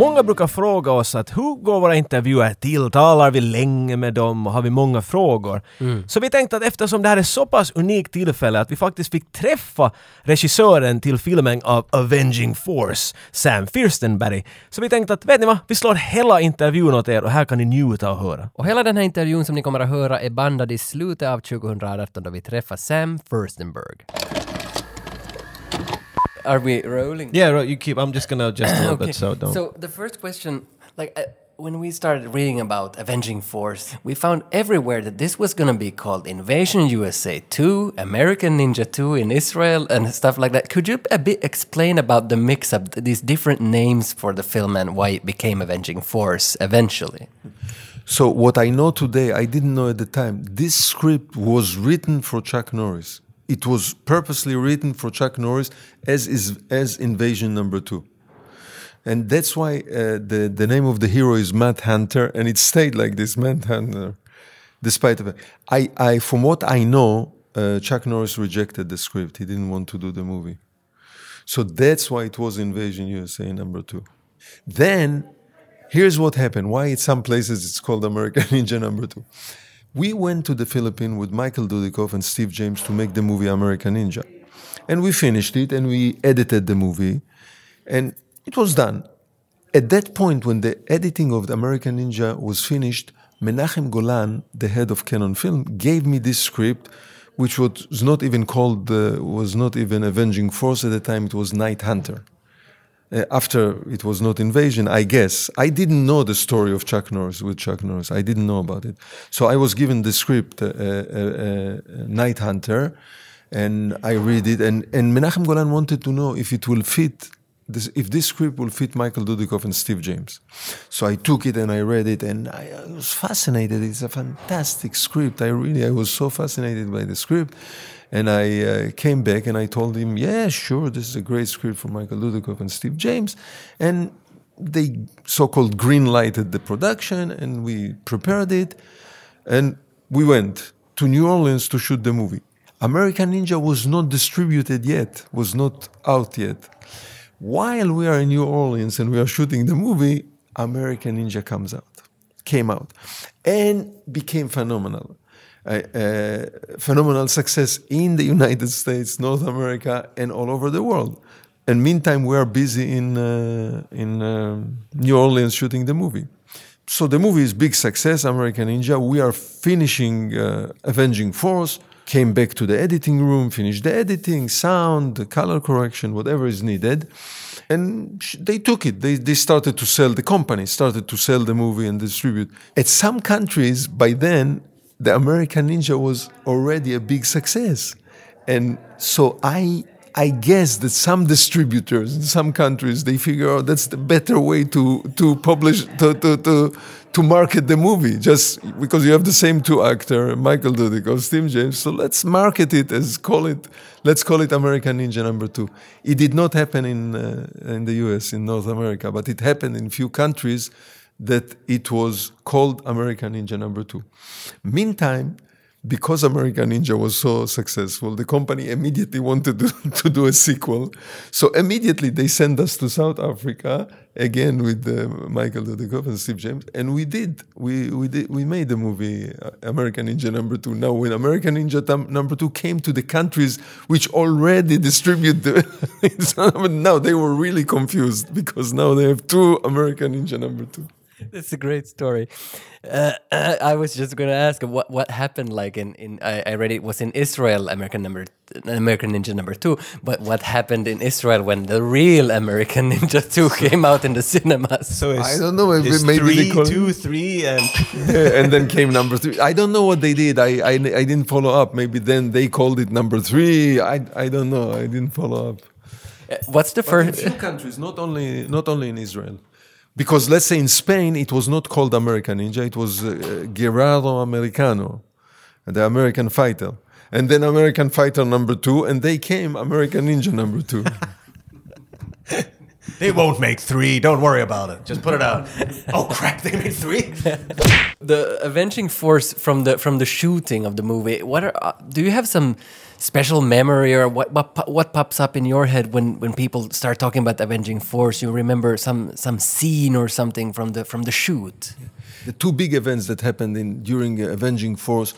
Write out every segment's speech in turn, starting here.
Många brukar fråga oss att hur går våra intervjuer till? Talar vi länge med dem och har vi många frågor? Så vi tänkte att eftersom det här är så pass unikt tillfälle att vi faktiskt fick träffa regissören till filmen av Avenging Force, Sam Firstenberg. Så vi tänkte att vet ni vad, vi slår hela intervjun åt er och här kan ni njuta och höra. Och hela den här intervjun som ni kommer att höra är bandad i slutet av 2018 då vi träffar Sam Furstenberg. Are we rolling? Yeah, right, you keep, I'm just gonna adjust a little bit so don't... So the first question, like uh, when we started reading about Avenging Force, we found everywhere that this was going to be called Invasion USA 2, American Ninja 2 in Israel, and stuff like that. Could you a bit explain about the mix-up, these different names for the film, and why it became Avenging Force eventually? So what I know today, I didn't know at the time. This script was written for Chuck Norris. It was purposely written for Chuck Norris as is as Invasion Number Two, and that's why uh, the the name of the hero is Matt Hunter, and it stayed like this, Matt Hunter, despite of it. I, I from what I know, uh, Chuck Norris rejected the script. He didn't want to do the movie, so that's why it was Invasion USA Number Two. Then here's what happened why in some places it's called american ninja number two we went to the philippines with michael dudikoff and steve james to make the movie american ninja. And we finished it and we edited the movie and it was done. At that point when the editing of the american ninja was finished menachem golan the head of cannon film gave me this script which was not even called uh, was not even avenging force at the time. It was night hunter uh, after it was not invasion, I guess. I didn't know the story of Chuck Norris with Chuck Norris. I didn't know about it. So I was given the script, uh, uh, uh, Night Hunter, and I read it. And, and Menachem Golan wanted to know if it will fit, this, if this script will fit Michael Dudikoff and Steve James. So I took it and I read it, and I, I was fascinated. It's a fantastic script. I really, I was so fascinated by the script. And I uh, came back and I told him, yeah, sure, this is a great script for Michael Dudikoff and Steve James. And they so called green lighted the production and we prepared it. And we went to New Orleans to shoot the movie. American Ninja was not distributed yet, was not out yet. While we are in New Orleans and we are shooting the movie, American Ninja comes out, came out, and became phenomenal phenomenal success in the United States, North America, and all over the world. And meantime, we are busy in uh, in um, New Orleans shooting the movie. So the movie is big success, American Ninja. We are finishing uh, Avenging Force. Came back to the editing room, finished the editing, sound, the color correction, whatever is needed and they took it. They, they started to sell the company, started to sell the movie and distribute. At some countries, by then, the American Ninja was already a big success. And so I I guess that some distributors in some countries they figure out that's the better way to to publish to to to, to market the movie just because you have the same two actor Michael Dudikoff Steve James. So let's market it as call it let's call it American Ninja Number Two. It did not happen in uh, in the U.S. in North America, but it happened in few countries that it was called American Ninja Number Two. Meantime, because American Ninja was so successful, the company immediately wanted to, to do a sequel. So immediately they sent us to South Africa again with uh, Michael Dudikoff and Steve James, and we did. We we did. We made the movie uh, American Ninja Number Two. Now, when American Ninja tam- Number Two came to the countries which already distribute the, now they were really confused because now they have two American Ninja Number Two. That's a great story. Uh, I was just going to ask what what happened. Like in, in I, I read it was in Israel, American number American Ninja number two. But what happened in Israel when the real American Ninja two came out in the cinemas? So I don't know. Maybe, it's maybe three, they call two, three, and and then came number three. I don't know what they did. I, I I didn't follow up. Maybe then they called it number three. I I don't know. I didn't follow up. Uh, What's the But in first? few countries, not only not only in Israel, because let's say in Spain it was not called American Ninja. It was uh, Guerrero Americano, the American fighter, and then American Fighter number two, and they came American Ninja number two. they won't make three. Don't worry about it. Just put it out. oh crap! They made three. The Avenging Force from the from the shooting of the movie. What are uh, do you have some special memory or what what, what pops up in your head when when people start talking about Avenging Force? You remember some some scene or something from the from the shoot? The two big events that happened in during uh, Avenging Force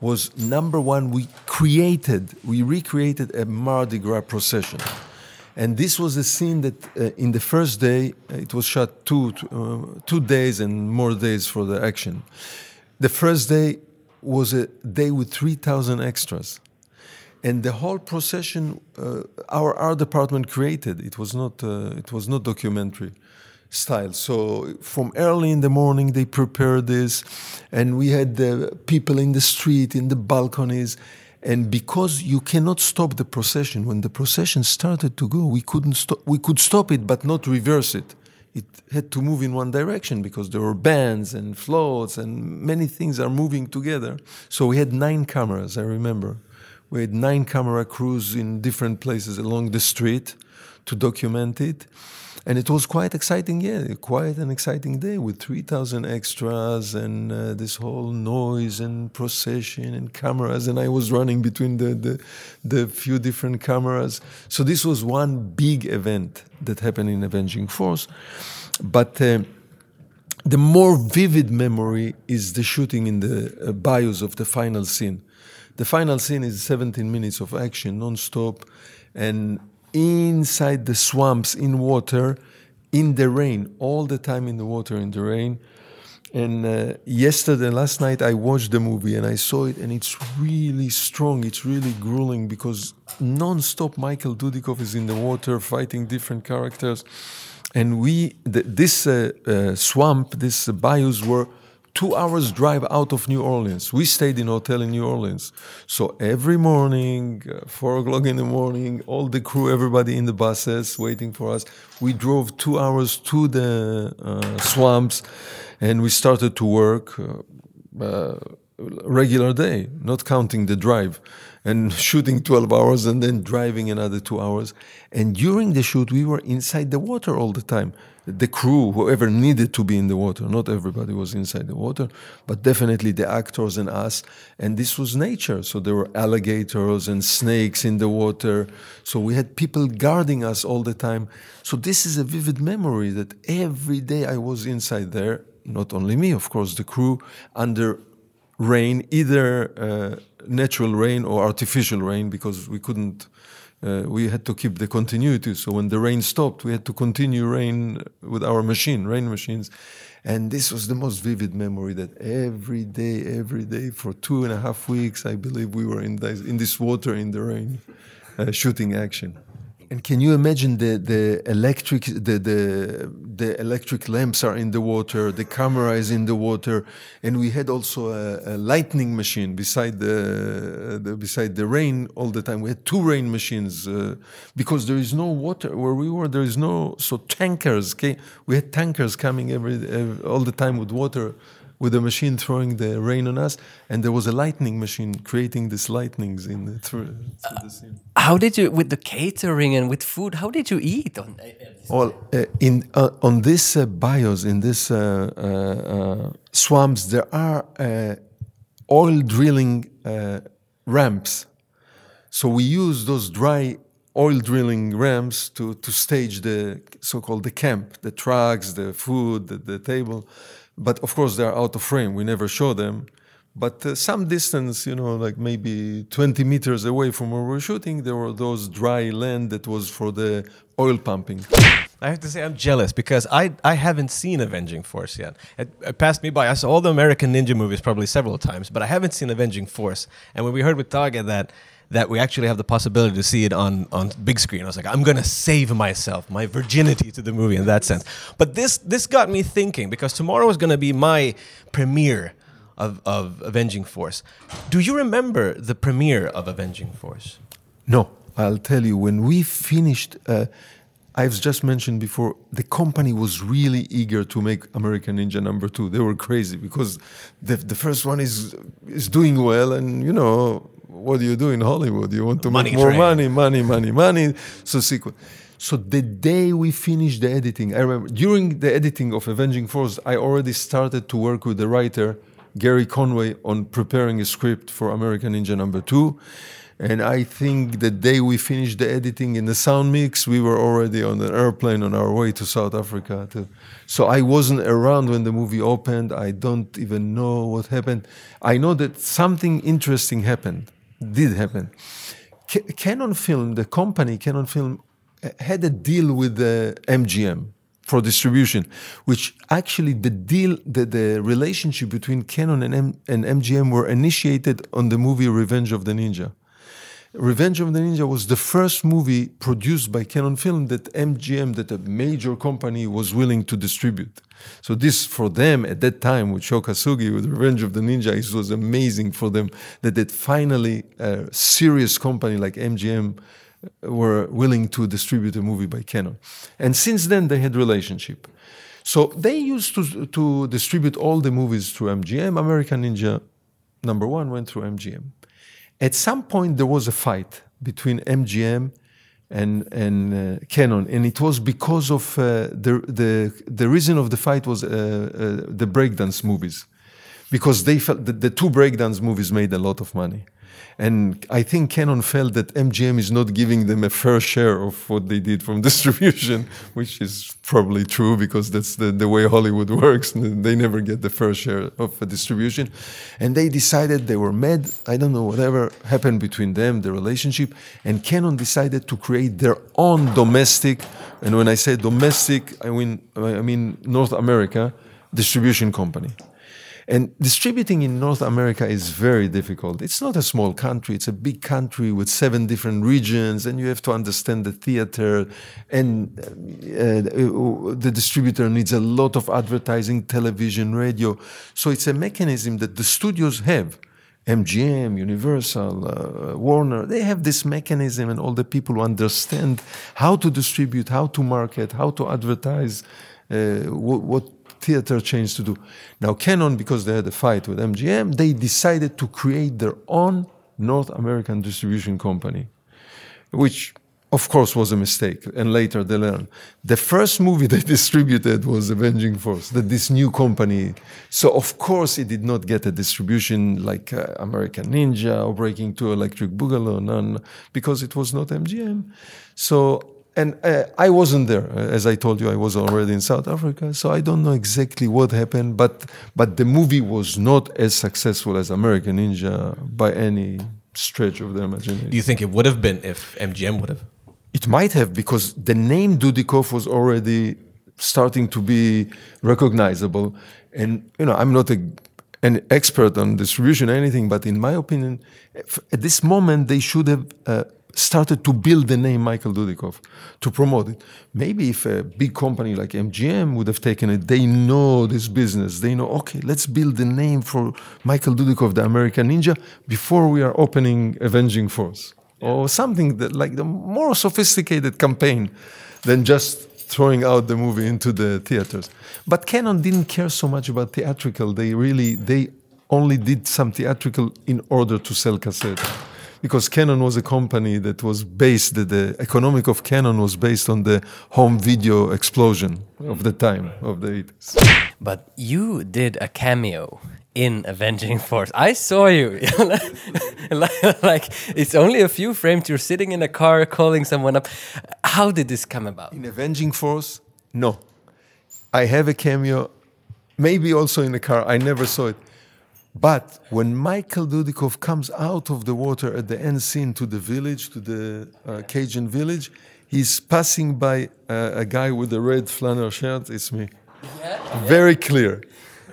was number one. We created, we recreated a Mardi Gras procession, and this was a scene that uh, in the first day uh, it was shot two uh, two days and more days for the action. The first day was a day with three thousand extras. And the whole procession uh, our art department created. It was not uh, it was not documentary style. So from early in the morning they prepared this. And we had the people in the street in the balconies and because you cannot stop the procession when the procession started to go we couldn't stop we could stop it but not reverse it. It had to move in one direction because there were bands and floats and many things are moving together. So we had nine cameras i remember. We had nine camera crews in different places along the street to document it. And it was quite exciting, yeah, quite an exciting day with 3,000 extras and uh, this whole noise and procession and cameras. And I was running between the, the, the few different cameras. So this was one big event that happened in Avenging Force. But uh, the more vivid memory is the shooting in the uh, bayous of the final scene. The final scene is 17 minutes of action, non-stop, and inside the swamps, in water, in the rain, all the time in the water, in the rain. And uh, yesterday, last night, I watched the movie and I saw it, and it's really strong. It's really grueling because non-stop Michael Dudikoff is in the water fighting different characters, and we th- this uh, uh, swamp, this bayous were two hours drive out of New Orleans. We stayed in a hotel in New Orleans. So every morning, uh, four o'clock in the morning, all the crew, everybody in the buses waiting for us. We drove two hours to the uh, swamps and we started to work uh, uh regular day, not counting the drive and shooting 12 hours and then driving another two hours. And during the shoot, we were inside the water all the time the crew, whoever needed to be in the water. Not everybody was inside the water, but definitely the actors and us. And this was nature. So there were alligators and snakes in the water. So we had people guarding us all the time. So this is a vivid memory that every day I was inside there, not only me, of course, the crew, under rain, either uh, natural rain or artificial rain, because we couldn't uh, we had to keep the continuity. So when the rain stopped, we had to continue rain with our machine, rain machines. And this was the most vivid memory that every day, every day for two and a half weeks, I believe we were in this, in this water in the rain, uh, shooting action. And can you imagine the, the electric the, the the electric lamps are in the water, the camera is in the water, and we had also a, a lightning machine beside the, the, beside the rain all the time. We had two rain machines uh, because there is no water where we were. There is no so tankers. Came, we had tankers coming every, every all the time with water with a machine throwing the rain on us, and there was a lightning machine creating these lightnings in the, through, through the scene. How did you, with the catering and with food, how did you eat on? Well, uh, in uh, on this uh, bayous, in this uh, uh, uh, swamps, there are oil drilling ramps. So we use those dry oil drilling ramps to, to stage the so-called the camp, the trucks, the food, the, the table. But of course, they are out of frame. We never show them. But uh, some distance, you know, like maybe 20 meters away from where we're shooting, there were those dry land that was for the oil pumping. I have to say I'm jealous because I I haven't seen Avenging Force yet. It, it, passed me by. I saw all the American Ninja movies probably several times, but I haven't seen Avenging Force. And when we heard with Tage that that we actually have the possibility to see it on, on big screen. I was like, I'm gonna save myself, my virginity to the movie in that sense. But this this got me thinking because tomorrow is gonna be my premiere of, of Avenging Force. Do you remember the premiere of Avenging Force? No, I'll tell you. When we finished, uh, I've just mentioned before, the company was really eager to make American Ninja number two. They were crazy because the, the first one is is doing well, and you know what do you do in Hollywood? You want to money make more train. money, money, money, money. So sequel. So the day we finished the editing, I remember during the editing of Avenging Force, I already started to work with the writer Gary Conway on preparing a script for American Ninja Number Two. And I think the day we finished the editing in the sound mix, we were already on an airplane on our way to South Africa. To, so I wasn't around when the movie opened. I don't even know what happened. I know that something interesting happened, did happen. Ca- Cannon Film, the company Cannon Film, uh, had a deal with the MGM for distribution, which actually the deal, the, the relationship between Cannon and, M, and MGM were initiated on the movie Revenge of the Ninja. Revenge of the Ninja was the first movie produced by Cannon Film that MGM, that a major company, was willing to distribute. So this, for them at that time, with Sho Kosugi, with Revenge of the Ninja, it was amazing for them that that finally a serious company like MGM uh, were willing to distribute a movie by Cannon. And since then, they had relationship. So they used to, to distribute all the movies through MGM. American Ninja number one went through MGM. At some point, there was a fight between MGM and and uh, Cannon, and it was because of uh, the the the reason of the fight was uh, uh, the breakdance movies, because they felt that the two breakdance movies made a lot of money, and I think Cannon felt that MGM is not giving them a fair share of what they did from distribution, which is probably true because that's the, the way Hollywood works. They never get the fair share of a distribution. And they decided they were mad. I don't know, whatever happened between them, the relationship. And Cannon decided to create their own domestic, and when I say domestic, I mean, I mean North America distribution company. And distributing in North America is very difficult. It's not a small country, it's a big country with seven different regions, and you have to understand the theater. And uh, the distributor needs a lot of advertising, television, radio. So it's a mechanism that the studios have. MGM, Universal, uh, Warner, they have this mechanism, and all the people who understand how to distribute, how to market, how to advertise, uh, what, what theater chains to do. Now, Cannon, because they had a fight with MGM, they decided to create their own North American distribution company, which of course was a mistake and later they learned. The first movie they distributed was avenging force that this new company. So of course it did not get a distribution like uh, american ninja or breakin' two electric boogaloo none because it was not mgm so and uh, I wasn't there, uh, as I told you. I was already in South Africa, so I don't know exactly what happened. But but the movie was not as successful as American Ninja by any stretch of the imagination. Do you think it would have been if MGM would have? It might have because the name Dudikoff was already starting to be recognizable, and you know I'm not a an expert on distribution or anything, but in my opinion, at this moment they should have. Uh, started to build the name Michael Dudikoff to promote it. Maybe if a big company like MGM would have taken it, they know this business. They know, okay, let's build the name for Michael Dudikoff, the American Ninja, before we are opening Avenging Force. Yeah. Or something that like the more sophisticated campaign than just throwing out the movie into the theaters. But Cannon didn't care so much about theatrical. They really they only did some theatrical in order to sell cassettes because Cannon was a company that was based, the, the economic of Cannon was based on the home video explosion of the time, of the 80s. But you did a cameo in Avenging Force. I saw you. like it's only a few frames. You're sitting in a car calling someone up. How did this come about? In Avenging Force, no. I have a cameo, maybe also in the car. I never saw it. But when Michael Dudikoff comes out of the water at the end scene to the village, to the uh, Cajun village, he's passing by uh, a guy with a red flannel shirt. It's me. Yeah. Very clear.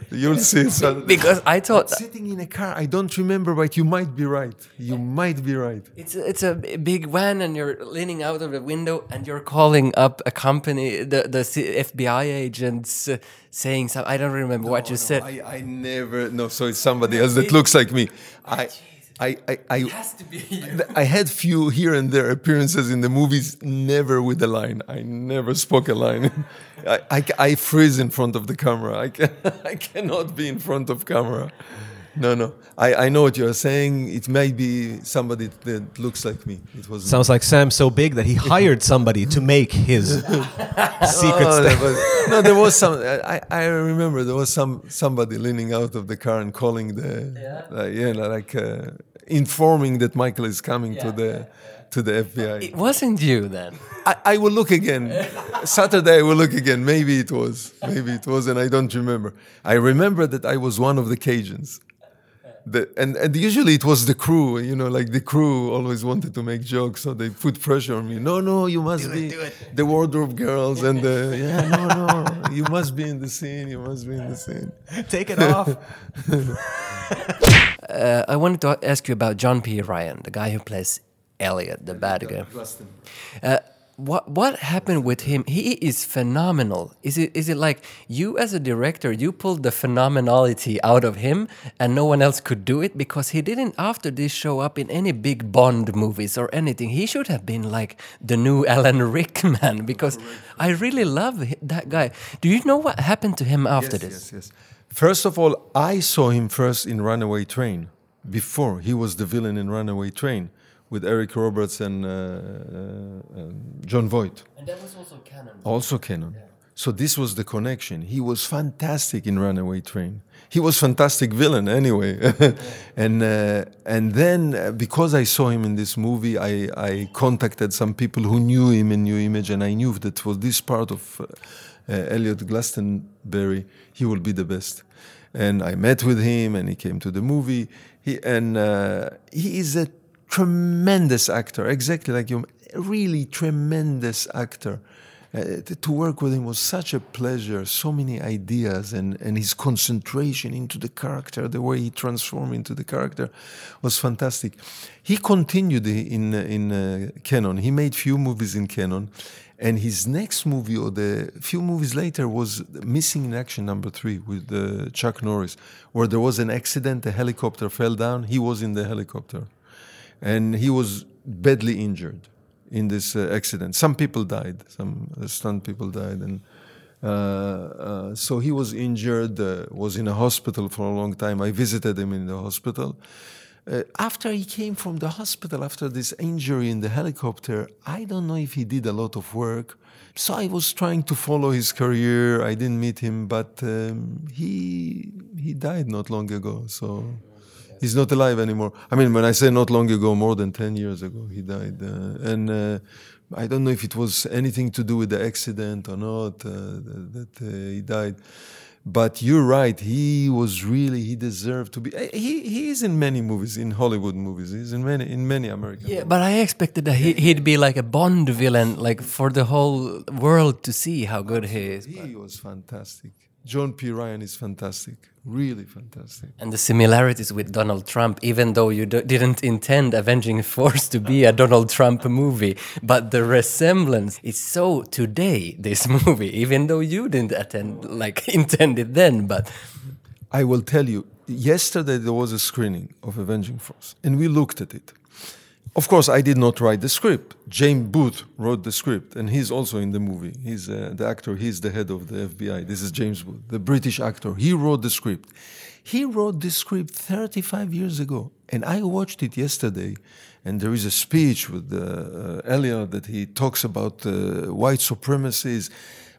You'll see it. because I thought sitting in a car. I don't remember, but you might be right. You might be right. It's a, it's a big van, and you're leaning out of the window, and you're calling up a company, the the FBI agents, uh, saying something. I don't remember no, what you no, said. I, I never. No, so it's somebody else that looks like me. I. I, I, I, I had few here and there appearances in the movies, never with a line. I never spoke a line. I, I, I, freeze in front of the camera. I, can, I cannot be in front of camera. No, no. I, I know what you're saying. It may be somebody that looks like me. It was Sounds like Sam's so big that he hired somebody to make his secret Oh, stuff. but- no, there was some. I, I remember there was some somebody leaning out of the car and calling the yeah, like, yeah, like uh, informing that Michael is coming to the to the FBI. It wasn't you then. I, I will look again. Saturday I will look again. Maybe it was. Maybe it was, and I don't remember. I remember that I was one of the Cajuns. The, and, and usually it was the crew, you know, like the crew always wanted to make jokes, so they put pressure on me. No, no, you must be the wardrobe girls, and the, yeah, no, no, you must be in the scene, you must be in the scene. Take it off. Uh, I wanted to ask you about John P. Ryan, the guy who plays Elliot, the bad guy. Uh, what what happened with him? He is phenomenal. Is it is it like you as a director, you pulled the phenomenality out of him, and no one else could do it because he didn't after this show up in any big Bond movies or anything. He should have been like the new Alan Rickman because I really love that guy. Do you know what happened to him after yes, this? Yes, yes. First of all, I saw him first in Runaway Train. Before he was the villain in Runaway Train with Eric Roberts and uh, uh, um, Jon Voight. And that was also cannon. Also cannon. So this was the connection. He was fantastic in Runaway Train. He was fantastic villain anyway. and uh, and then uh, because I saw him in this movie, I, I contacted some people who knew him in New Image, and I knew that for this part of uh, uh, Elliot Glastonbury, he will be the best. And I met with him, and he came to the movie. He and uh, he is a tremendous actor, exactly like you, really tremendous actor. Uh, to work with him was such a pleasure. So many ideas and, and his concentration into the character, the way he transformed into the character, was fantastic. He continued in in uh, Cannon. He made few movies in Cannon, and his next movie or the few movies later was Missing in Action Number Three with uh, Chuck Norris, where there was an accident, a helicopter fell down. He was in the helicopter and he was badly injured in this uh, accident. Some people died, some uh, stunt people died, and uh, uh, so he was injured. Uh, was in a hospital for a long time. I visited him in the hospital. Uh, after he came from the hospital, after this injury in the helicopter, I don't know if he did a lot of work. So I was trying to follow his career. I didn't meet him, but um, he he died not long ago. So he's not alive anymore. I mean, when I say not long ago, more than 10 years ago, he died. Uh, and uh, I don't know if it was anything to do with the accident or not uh, that, that uh, he died. But you're right. He was really. He deserved to be. uh, He he is in many movies, in Hollywood movies. He's in many in many American. Yeah, but I expected that he, he'd be like a Bond villain, like for the whole world to see how good he is. He was fantastic. John P. Ryan is fantastic. Really fantastic. And the similarities with Donald Trump, even though you didn't intend Avenging Force to be a Donald Trump movie, but the resemblance is so today, this movie, even though you didn't attend, like intend it then, but I will tell you, yesterday there was a screening of Avenging Force, and we looked at it. Of course, I did not write the script. James Booth wrote the script, and he's also in the movie. He's uh, the actor, he's the head of the FBI. This is James Booth, the British actor. He wrote the script. He wrote this script 35 years ago, and I watched it yesterday. And there is a speech with uh, uh, Elliot that he talks about uh, white supremacies.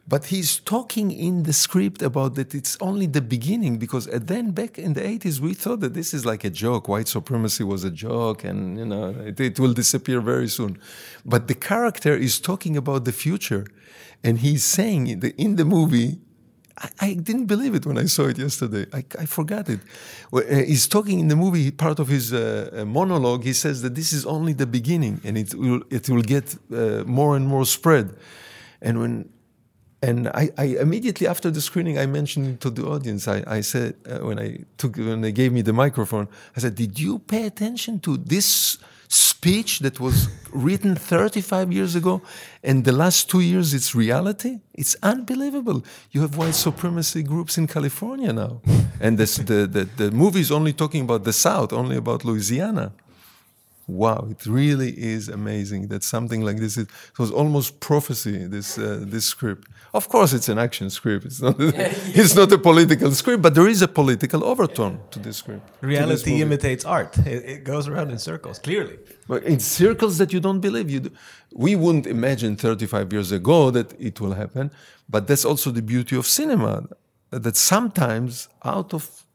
But he's talking in the script about that it's only the beginning because then back in the 80s we thought that this is like a joke. White supremacy was a joke and you know it, it will disappear very soon. But the character is talking about the future and he's saying in the, in the movie I, didn't believe it when I saw it yesterday. I, I forgot it. Uh, he's talking in the movie, part of his uh, uh, monologue. He says that this is only the beginning, and it will it will get uh, more and more spread. And when and I, I immediately after the screening, I mentioned to the audience. I, I said uh, when I took when they gave me the microphone, I said, "Did you pay attention to this speech that was written 35 years ago, and the last two years it's reality? It's unbelievable. You have white supremacy groups in California now, and this, the, the the movie is only talking about the South, only about Louisiana." Wow, it really is amazing that something like this is. It was almost prophecy. This uh, this script. Of course, it's an action script. It's not. it's not a political script, but there is a political overtone to this script. to this Reality imitates art. It, it goes around in circles, clearly. But in circles that you don't believe. You, do. we wouldn't imagine 35 years ago that it will happen. But that's also the beauty of cinema, that sometimes out of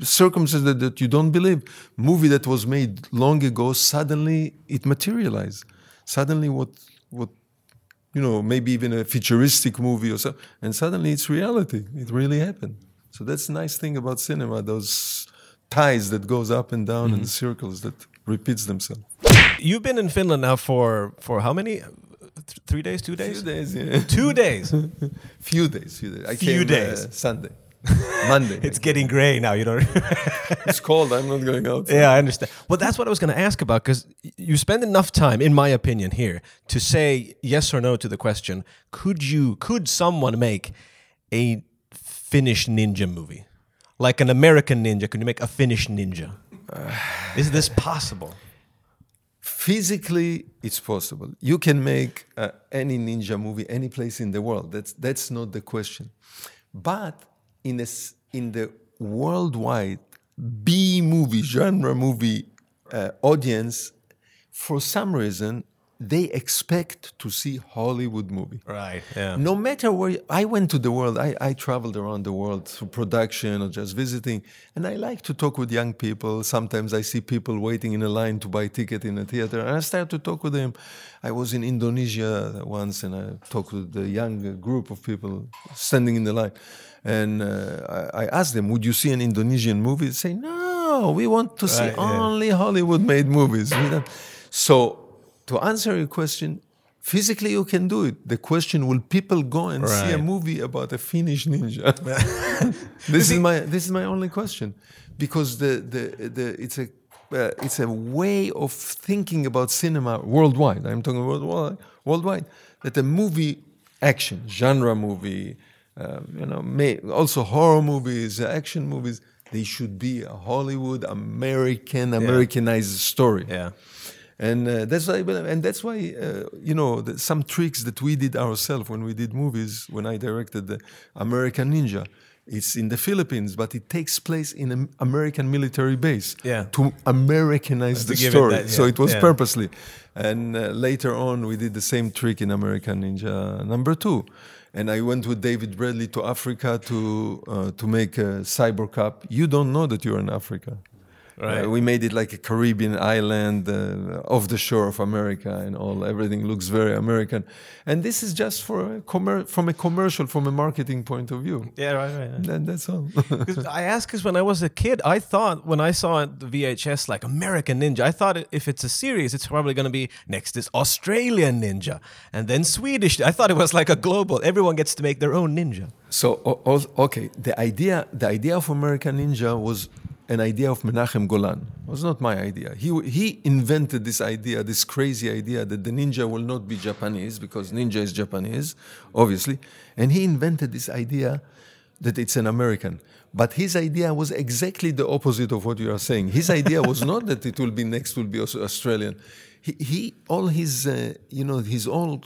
circumstances that, that you don't believe, movie that was made long ago, suddenly it materialized. Suddenly, what what you know, maybe even a futuristic movie or so, and suddenly it's reality. It really happened. So that's the nice thing about cinema. Those ties that goes up and down in circles that repeats themselves. You've been in Finland now for for how many? Th- three days, two days, Few days, yeah. two days. few days, few days. I Few came, days. Uh, Sunday, Monday. it's getting gray now. You know. it's cold. I'm not going out. Yeah, I understand. Well, that's what I was going to ask about because you spend enough time, in my opinion, here to say yes or no to the question: Could you, could someone make a Finnish ninja movie, like an American ninja? Could you make a Finnish ninja? Is this possible? Physically, it's possible. You can make uh, any ninja movie any place in the world. That's that's not the question. But in a s in the worldwide B movie genre movie uh, audience, for some reason, they expect to see Hollywood movie. Right. Yeah. No matter where you- I went to the world, I, I traveled around the world through production or just visiting, and I like to talk with young people. Sometimes I see people waiting in a line to buy ticket in a theater, and I start to talk with them. I was in Indonesia once, and I talked with the young group of people standing in the line, and uh, I, I asked them, "Would you see an Indonesian movie?" They say, "No, we want to see Right, yeah. only Hollywood-made movies." So, to answer your question, physically you can do it. The question: Will people go and see a movie about a Finnish ninja? this is my this is my only question, because the the, the it's a uh, it's a way of thinking about cinema worldwide. I'm talking worldwide. Worldwide, that a movie action genre movie, uh, you know, may, also horror movies, action movies. They should be a Hollywood American Americanized story Yeah. And uh, that's why and that's why uh, you know the, some tricks that we did ourselves when we did movies when i directed the american ninja it's in the philippines but it takes place in an american military base Yeah. to americanize To the give it story that- so it was yeah. purposely and uh, later on we did the same trick in american ninja number two and I went with David Bradley to Africa to uh, to make a Cyborg Cop. You don't know that you're in Africa. Right. Uh, we made it like a Caribbean island uh, off the shore of America, and all everything looks very American. And this is just for a commer- from a commercial, from a marketing point of view. Yeah. Right. Right. right. That, that's all. I asked because when I was a kid, I thought when I saw the VHS like American Ninja, I thought if it's a series, it's probably going to be next is Australian Ninja and then Swedish. I thought it was like a global. Everyone gets to make their own ninja. So okay, the idea the idea of American Ninja was an idea of Menachem Golan. It was not my idea. He he invented this idea, this crazy idea that the ninja will not be Japanese because ninja is Japanese, obviously, and he invented this idea that it's an American. But his idea was exactly the opposite of what you are saying. His idea was not that it will be next will be Aus- Australian. He, he all his uh, you know his all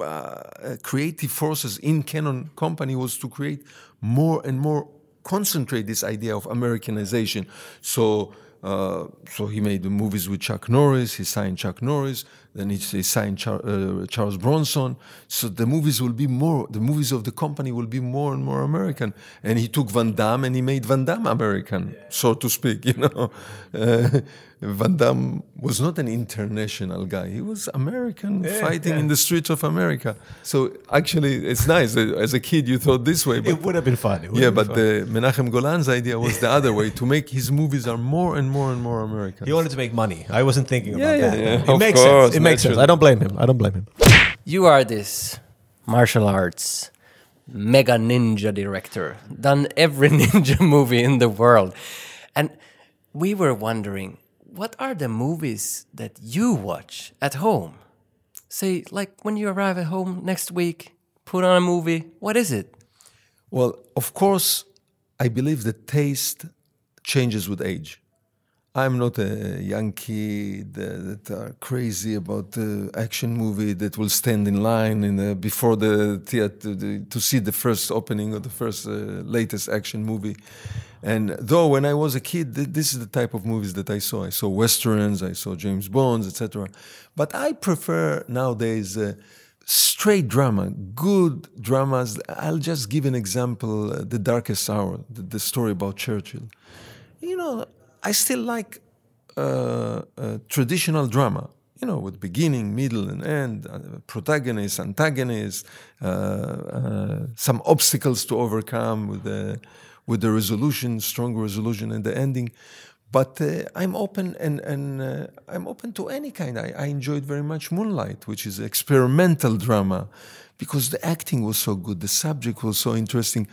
uh, creative forces in Cannon Company was to create more and more concentrate this idea of Americanization. So. Uh, so he made the movies with Chuck Norris. He signed Chuck Norris. Then he, signed Char- uh, Charles Bronson. So the movies will be more. The movies of the company will be more and more American. And he took Van Damme and he made Van Damme American, so to speak. You know, uh, Van Damme was not an international guy. He was American, fighting yeah. in the streets of America. So actually, it's nice. Uh, As a kid, you thought this way, but It would have been fun. Yeah, been but fun. the Menachem Golan's idea was the other way to make his movies are more and more and more American. he wanted to make money. I wasn't thinking Yeah, about yeah, that. yeah. It Of makes course, sense. It makes sense. I don't blame him. I don't blame him. You are this martial arts mega ninja director, done every ninja movie in the world. And we were wondering, what are the movies that you watch at home? Say, like when you arrive at home next week, put on a movie, what is it? Well, of course, I believe the taste changes with age. I'm not a young kid that are crazy about the action movie that will stand in line in the, before the theater the, to see the first opening of the first uh, latest action movie. And though when I was a kid, th- this is the type of movies that I saw. I saw westerns, I saw James Bonds, etc. But I prefer nowadays. Uh, straight drama, good dramas. I'll just give an example: uh, "The Darkest Hour," the, the, story about Churchill. You know, I still like uh, uh, traditional drama. You know, with beginning, middle, and end, uh, protagonist, antagonist, uh, uh, some obstacles to overcome with the with the resolution, strong resolution, and the ending but uh, I'm open and, and I'm open to any kind. I, I, enjoyed very much Moonlight, which is experimental drama, because the acting was so good, the subject was so interesting.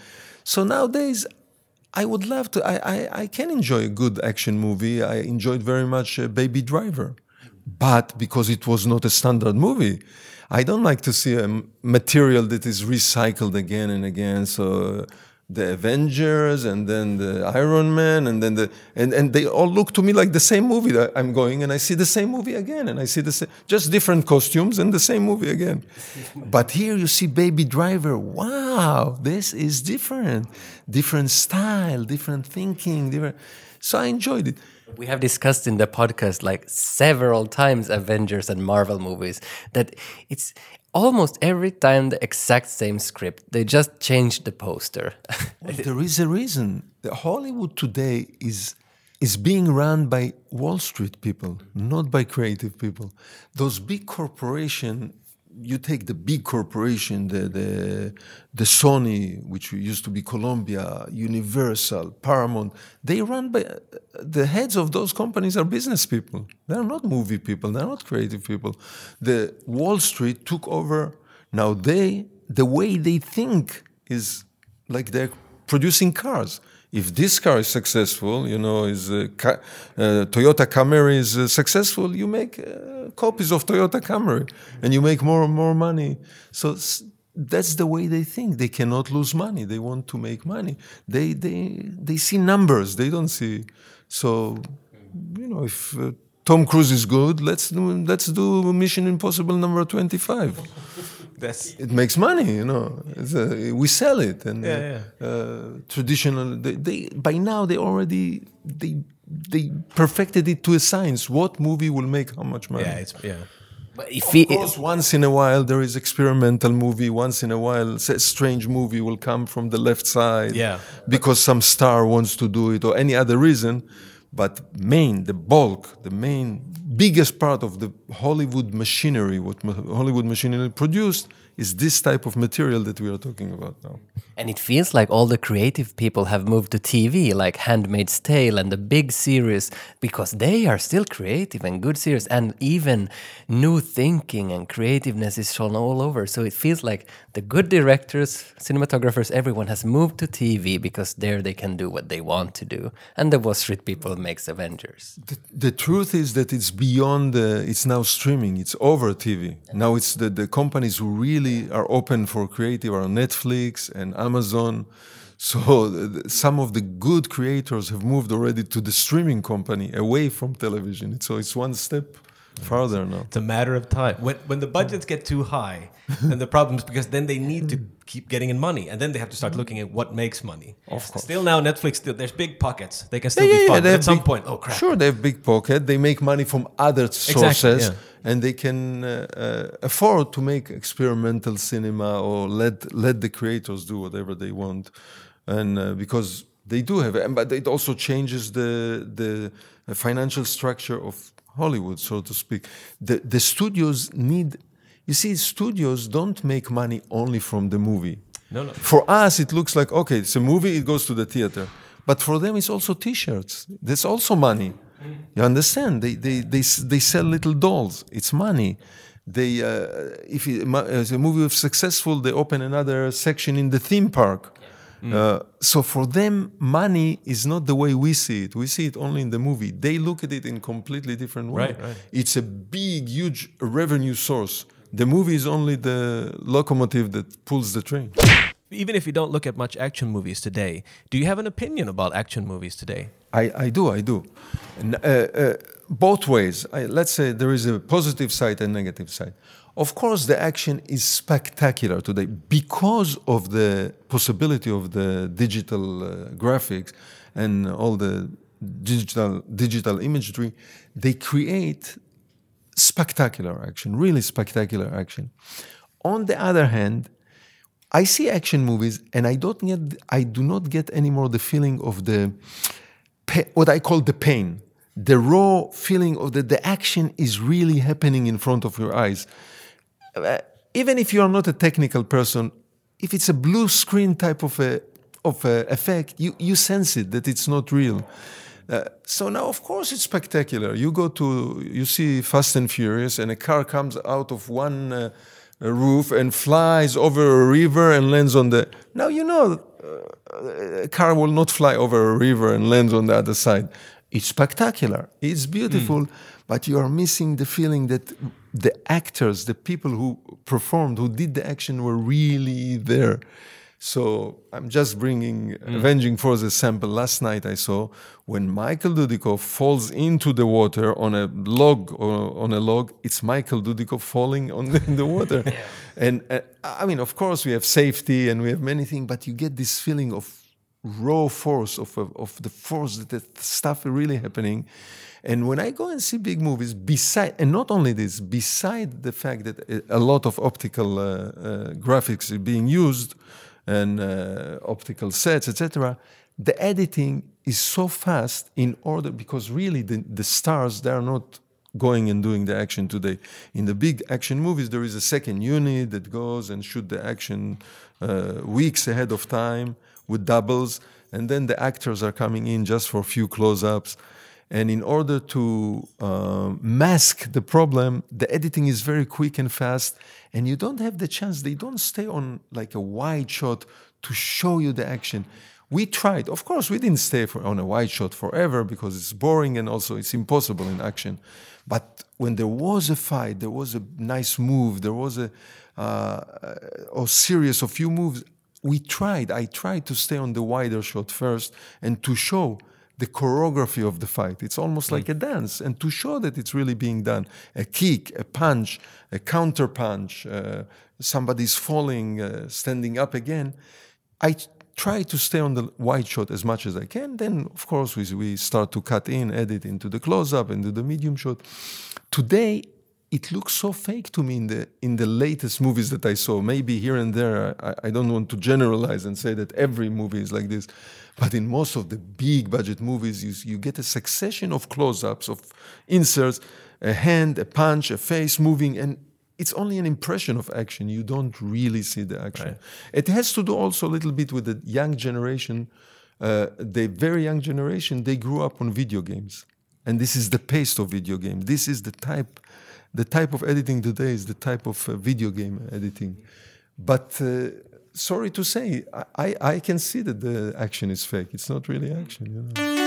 So nowadays, I would love to. I, I, I can enjoy a good action movie. I enjoyed very much uh, Baby Driver, but because it was not a standard movie. I don't like to see a material that is recycled again and again. So the Avengers and then the Iron Man and then the and, and they all look to me like the same movie that I'm going and I see the same movie again and I see the same just different costumes and the same movie again. but here you see Baby Driver. Wow, this is different. Different style, different thinking, different so I enjoyed it. We have discussed in the podcast like several times Avengers and Marvel movies that it's almost every time the exact same script. They just changed the poster. well, there is a reason. The Hollywood today is is being run by Wall Street people, not by creative people. Those big corporations you take the big corporation, the, the, the Sony, which used to be Columbia, Universal, Paramount, they run by the heads of those companies are business people. They're not movie people. They're not creative people. The Wall Street took over. Now they, the way they think is like they're producing cars if this car is successful, you know, is uh, uh, Toyota Camry is uh, successful, you make uh, copies of Toyota Camry and you make more and more money. So that's the way they think. They cannot lose money. They want to make money. They they they see numbers. They don't see. So, you know, if uh, Tom Cruise is good, let's do let's do Mission Impossible number twenty five. That's it makes money, you know. A, we sell it, and yeah, yeah. Uh, traditional. They, they, by now they already they they perfected it to a science. What movie will make how much money? Yeah, it's yeah. But if of course, once in a while there is experimental movie. Once in a while, a strange movie will come from the left side. Yeah, because some star wants to do it or any other reason. But main, the bulk, the main, biggest part of the Hollywood machinery, what Hollywood machinery produced, is this type of material that we are talking about now. And it feels like all the creative people have moved to TV, like Handmaid's Tale and the big series, because they are still creative and good series, and even new thinking and creativeness is shown all over. So it feels like the good directors, cinematographers, everyone has moved to TV because there they can do what they want to do. And the Wall Street people makes Avengers. The, the truth is that it's beyond, the, it's now streaming, it's over TV. Now it's the, the companies who really are open for creative are Netflix and Amazon. So some of the good creators have moved already to the streaming company away from television. So it's one step farther now. It's a matter of time. When when the budgets get too high, then the problems because then they need to keep getting in money, and then they have to start looking at what makes money. Of course. Still now, Netflix still there's big pockets. They can still yeah, be fun. Yeah, at some big, point, oh crap. Sure, they have big pocket. They make money from other sources. Exactly, and they can uh, uh, afford to make experimental cinema or let let the creators do whatever they want, and uh, because they do have, it, but it also changes the the financial structure of Hollywood, so to speak. The the studios need, you see, studios don't make money only from the movie. No, no. For us, it looks like okay, it's a movie, it goes to the theater, but for them, it's also T-shirts. There's also money. You understand? They, they, they, they sell little dolls. It's money. They, uh, if it, a movie is successful, they open another section in the theme park. Mm. Uh, so for them, money is not the way we see it. We see it only in the movie. They look at it in completely different way. Right, right. It's a big, huge revenue source. The movie is only the locomotive that pulls the train. even if you don't look at much action movies today, do you have an opinion about action movies today? I, I do, I do. And, uh, uh, both ways. I, let's say there is a positive side and negative side. Of course, the action is spectacular today because of the possibility of the digital uh, graphics and all the digital digital imagery. They create spectacular action, really spectacular action. On the other hand, I see action movies and I don't get I do not get anymore the feeling of the what I call the pain, the raw feeling of that the action is really happening in front of your eyes. Uh, even if you are not a technical person, if it's a blue screen type of a of a effect, you you sense it that it's not real. Uh, so now, of course, it's spectacular. You go to, you see Fast and Furious, and a car comes out of one uh, roof and flies over a river and lands on the. Now you know, uh, a car will not fly over a river and lands on the other side. It's spectacular. It's beautiful, but you are missing the feeling that the actors, the people who performed, who did the action, were really there. So I'm just bringing Avenging Force as sample. Last night I saw when Michael Dudikoff falls into the water on a log or on a log. It's Michael Dudikoff falling on the, in the water, and uh, I mean, of course, we have safety and we have many things, but you get this feeling of raw force of of, of the force that the stuff really happening. And when I go and see big movies, beside and not only this, beside the fact that a- lot of optical uh, uh, graphics are being used and uh, optical sets, etc., the editing is so fast in order because really the, the stars they are not going and doing the action today. In the big action movies, there is a second unit that goes and shoot the action uh, weeks ahead of time with doubles, and then the actors are coming in just for a few close-ups. And in order to uh, mask the problem, the editing is very quick and fast, and you don't have the chance. They don't stay on like a wide shot to show you the action. We tried, of course, we didn't stay for, on a wide shot forever because it's boring and also it's impossible in action. But when there was a fight, there was a nice move, there was a, uh, a series of few moves. We tried. I tried to stay on the wider shot first and to show the choreography of the fight. It's almost like a dance, and to show that it's really being done. A kick, a punch, a counter punch, uh, somebody's falling, uh, standing up again. I try to stay on the wide shot as much as I can. Then, of course, we, we start to cut in, edit into the close up, into the medium shot. Today, it looks so fake to me in the in the latest movies that I saw. Maybe here and there, I, I don't want to generalize and say that every movie is like this, but in most of the big budget movies, you you get a succession of close-ups, of inserts, a hand, a punch, a face moving, and it's only an impression of action. You don't really see the action. It has to do also a little bit with the young generation. Uh, the very young generation, they grew up on video games, and this is the pace of video games. This is the type, the type of editing today is the type of uh, video game editing. But uh, sorry to say, I, I can see that the action is fake. It's not really action. You know?